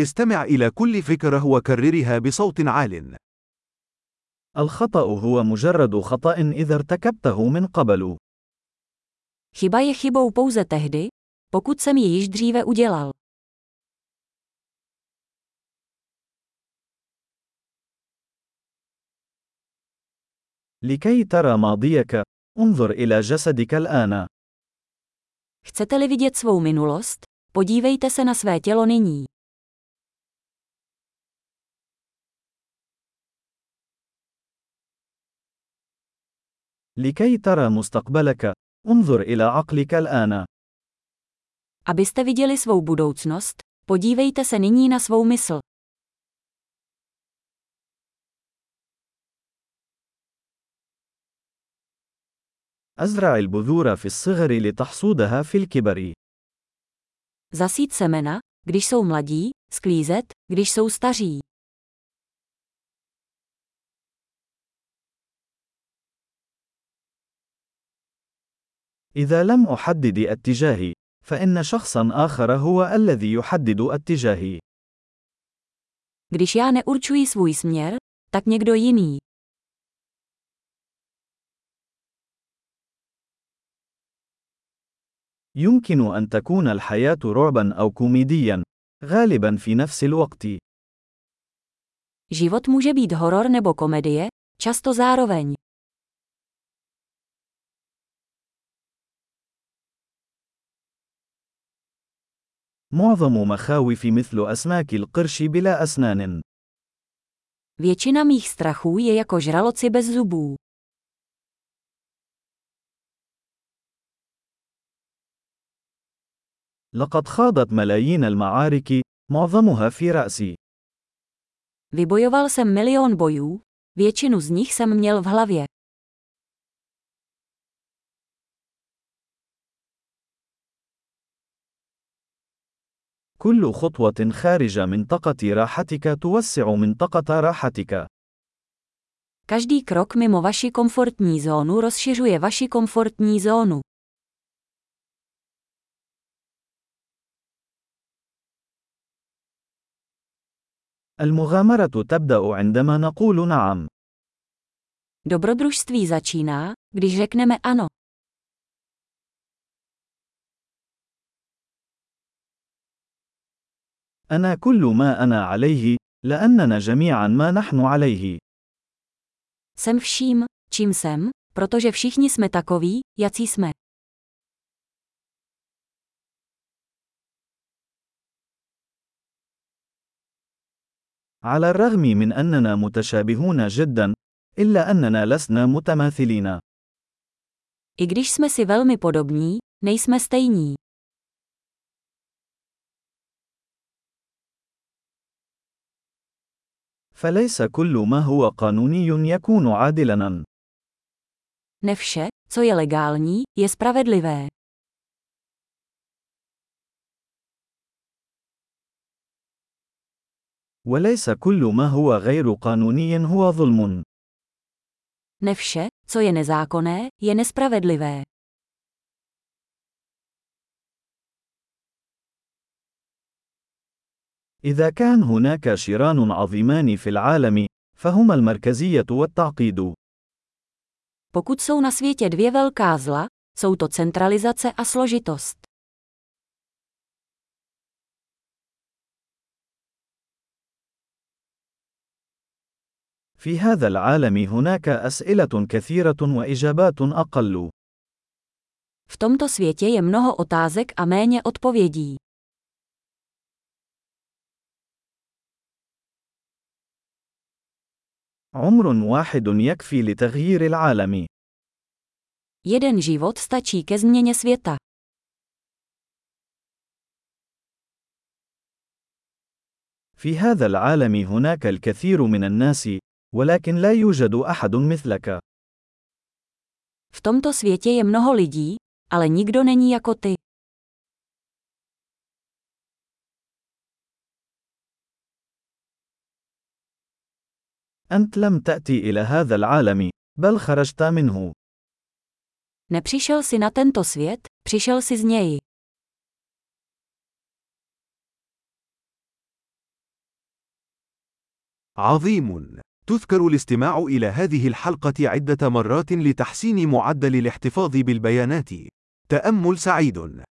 استمع إلى كل فكرة وكررها بصوت عال. الخطأ هو مجرد خطأ إذا ارتكبته من قبل. Chyba je chybou pouze tehdy, pokud jsem ji již dříve udělal. لكي ترى ماضيك، انظر إلى جسدك الآن. Chcete-li vidět svou minulost, podívejte se na své tělo nyní. لكي ترى مستقبلك، انظر إلى عقلك الآن. Abyste viděli svou budoucnost, podívejte se nyní na svou mysl. أزرع البذور في الصغر لتحصودها في الكبر. Zasít semena, když jsou mladí, sklízet, když jsou staří. إذا لم أحدد اتجاهي، فإن شخصا آخر هو الذي يحدد اتجاهي. Když já neurčuji svůj směr, tak někdo jiný. يمكن أن تكون الحياة رعبا أو كوميديا، غالبا في نفس الوقت. Život může být horor nebo komedie, často zároveň. معظم مخاوف مثل أسماك القرش بلا أسنان. Většina mých strachů je jako žraloci bez zubů. لقد خاضت ملايين المعارك، معظمها في رأسي. Vybojoval jsem milion bojů, většinu z nich jsem měl v hlavě. كل خطوة خارج منطقة راحتك توسع منطقة راحتك. Každý krok mimo vaši komfortní zónu rozšiřuje vaši komfortní zónu. المغامرة تبدأ عندما نقول نعم. Dobrodružství začíná, když řekneme ano. أنا كل ما أنا عليه، لأننا جميعا ما نحن عليه. Jsem vším, čím jsem, protože všichni jsme takoví, jací jsme. على الرغم من أننا متشابهون جدا، إلا أننا لسنا متماثلين. I když jsme si velmi podobní, nejsme stejní. فليس كل ما هو قانوني يكون عادلا. Ne vše, co je legální, je spravedlivé. وليس كل ما هو غير قانوني هو ظلم. Ne vše, co je nezákonné, je nespravedlivé. إذا كان هناك شيران عظيمان في العالم، فهما المركزية والتعقيد. Pokud jsou na světě dvě velká zla, jsou to centralizace a složitost. في هذا العالم هناك أسئلة كثيرة وإجابات أقل. V tomto světě je mnoho otázek a méně odpovědí. عمر واحد يكفي لتغيير العالم. Jeden život stačí ke změně světa. في هذا العالم هناك الكثير من الناس، ولكن لا يوجد أحد مثلك. V tomto světě je mnoho lidí, ale nikdo není jako ty. أنت لم تأتي إلى هذا العالم، بل خرجت منه. Nepřišel si na tento svět, přišel si z něj. عظيم. تذكر الاستماع إلى هذه الحلقة عدة مرات لتحسين معدل الاحتفاظ بالبيانات. تأمل سعيد.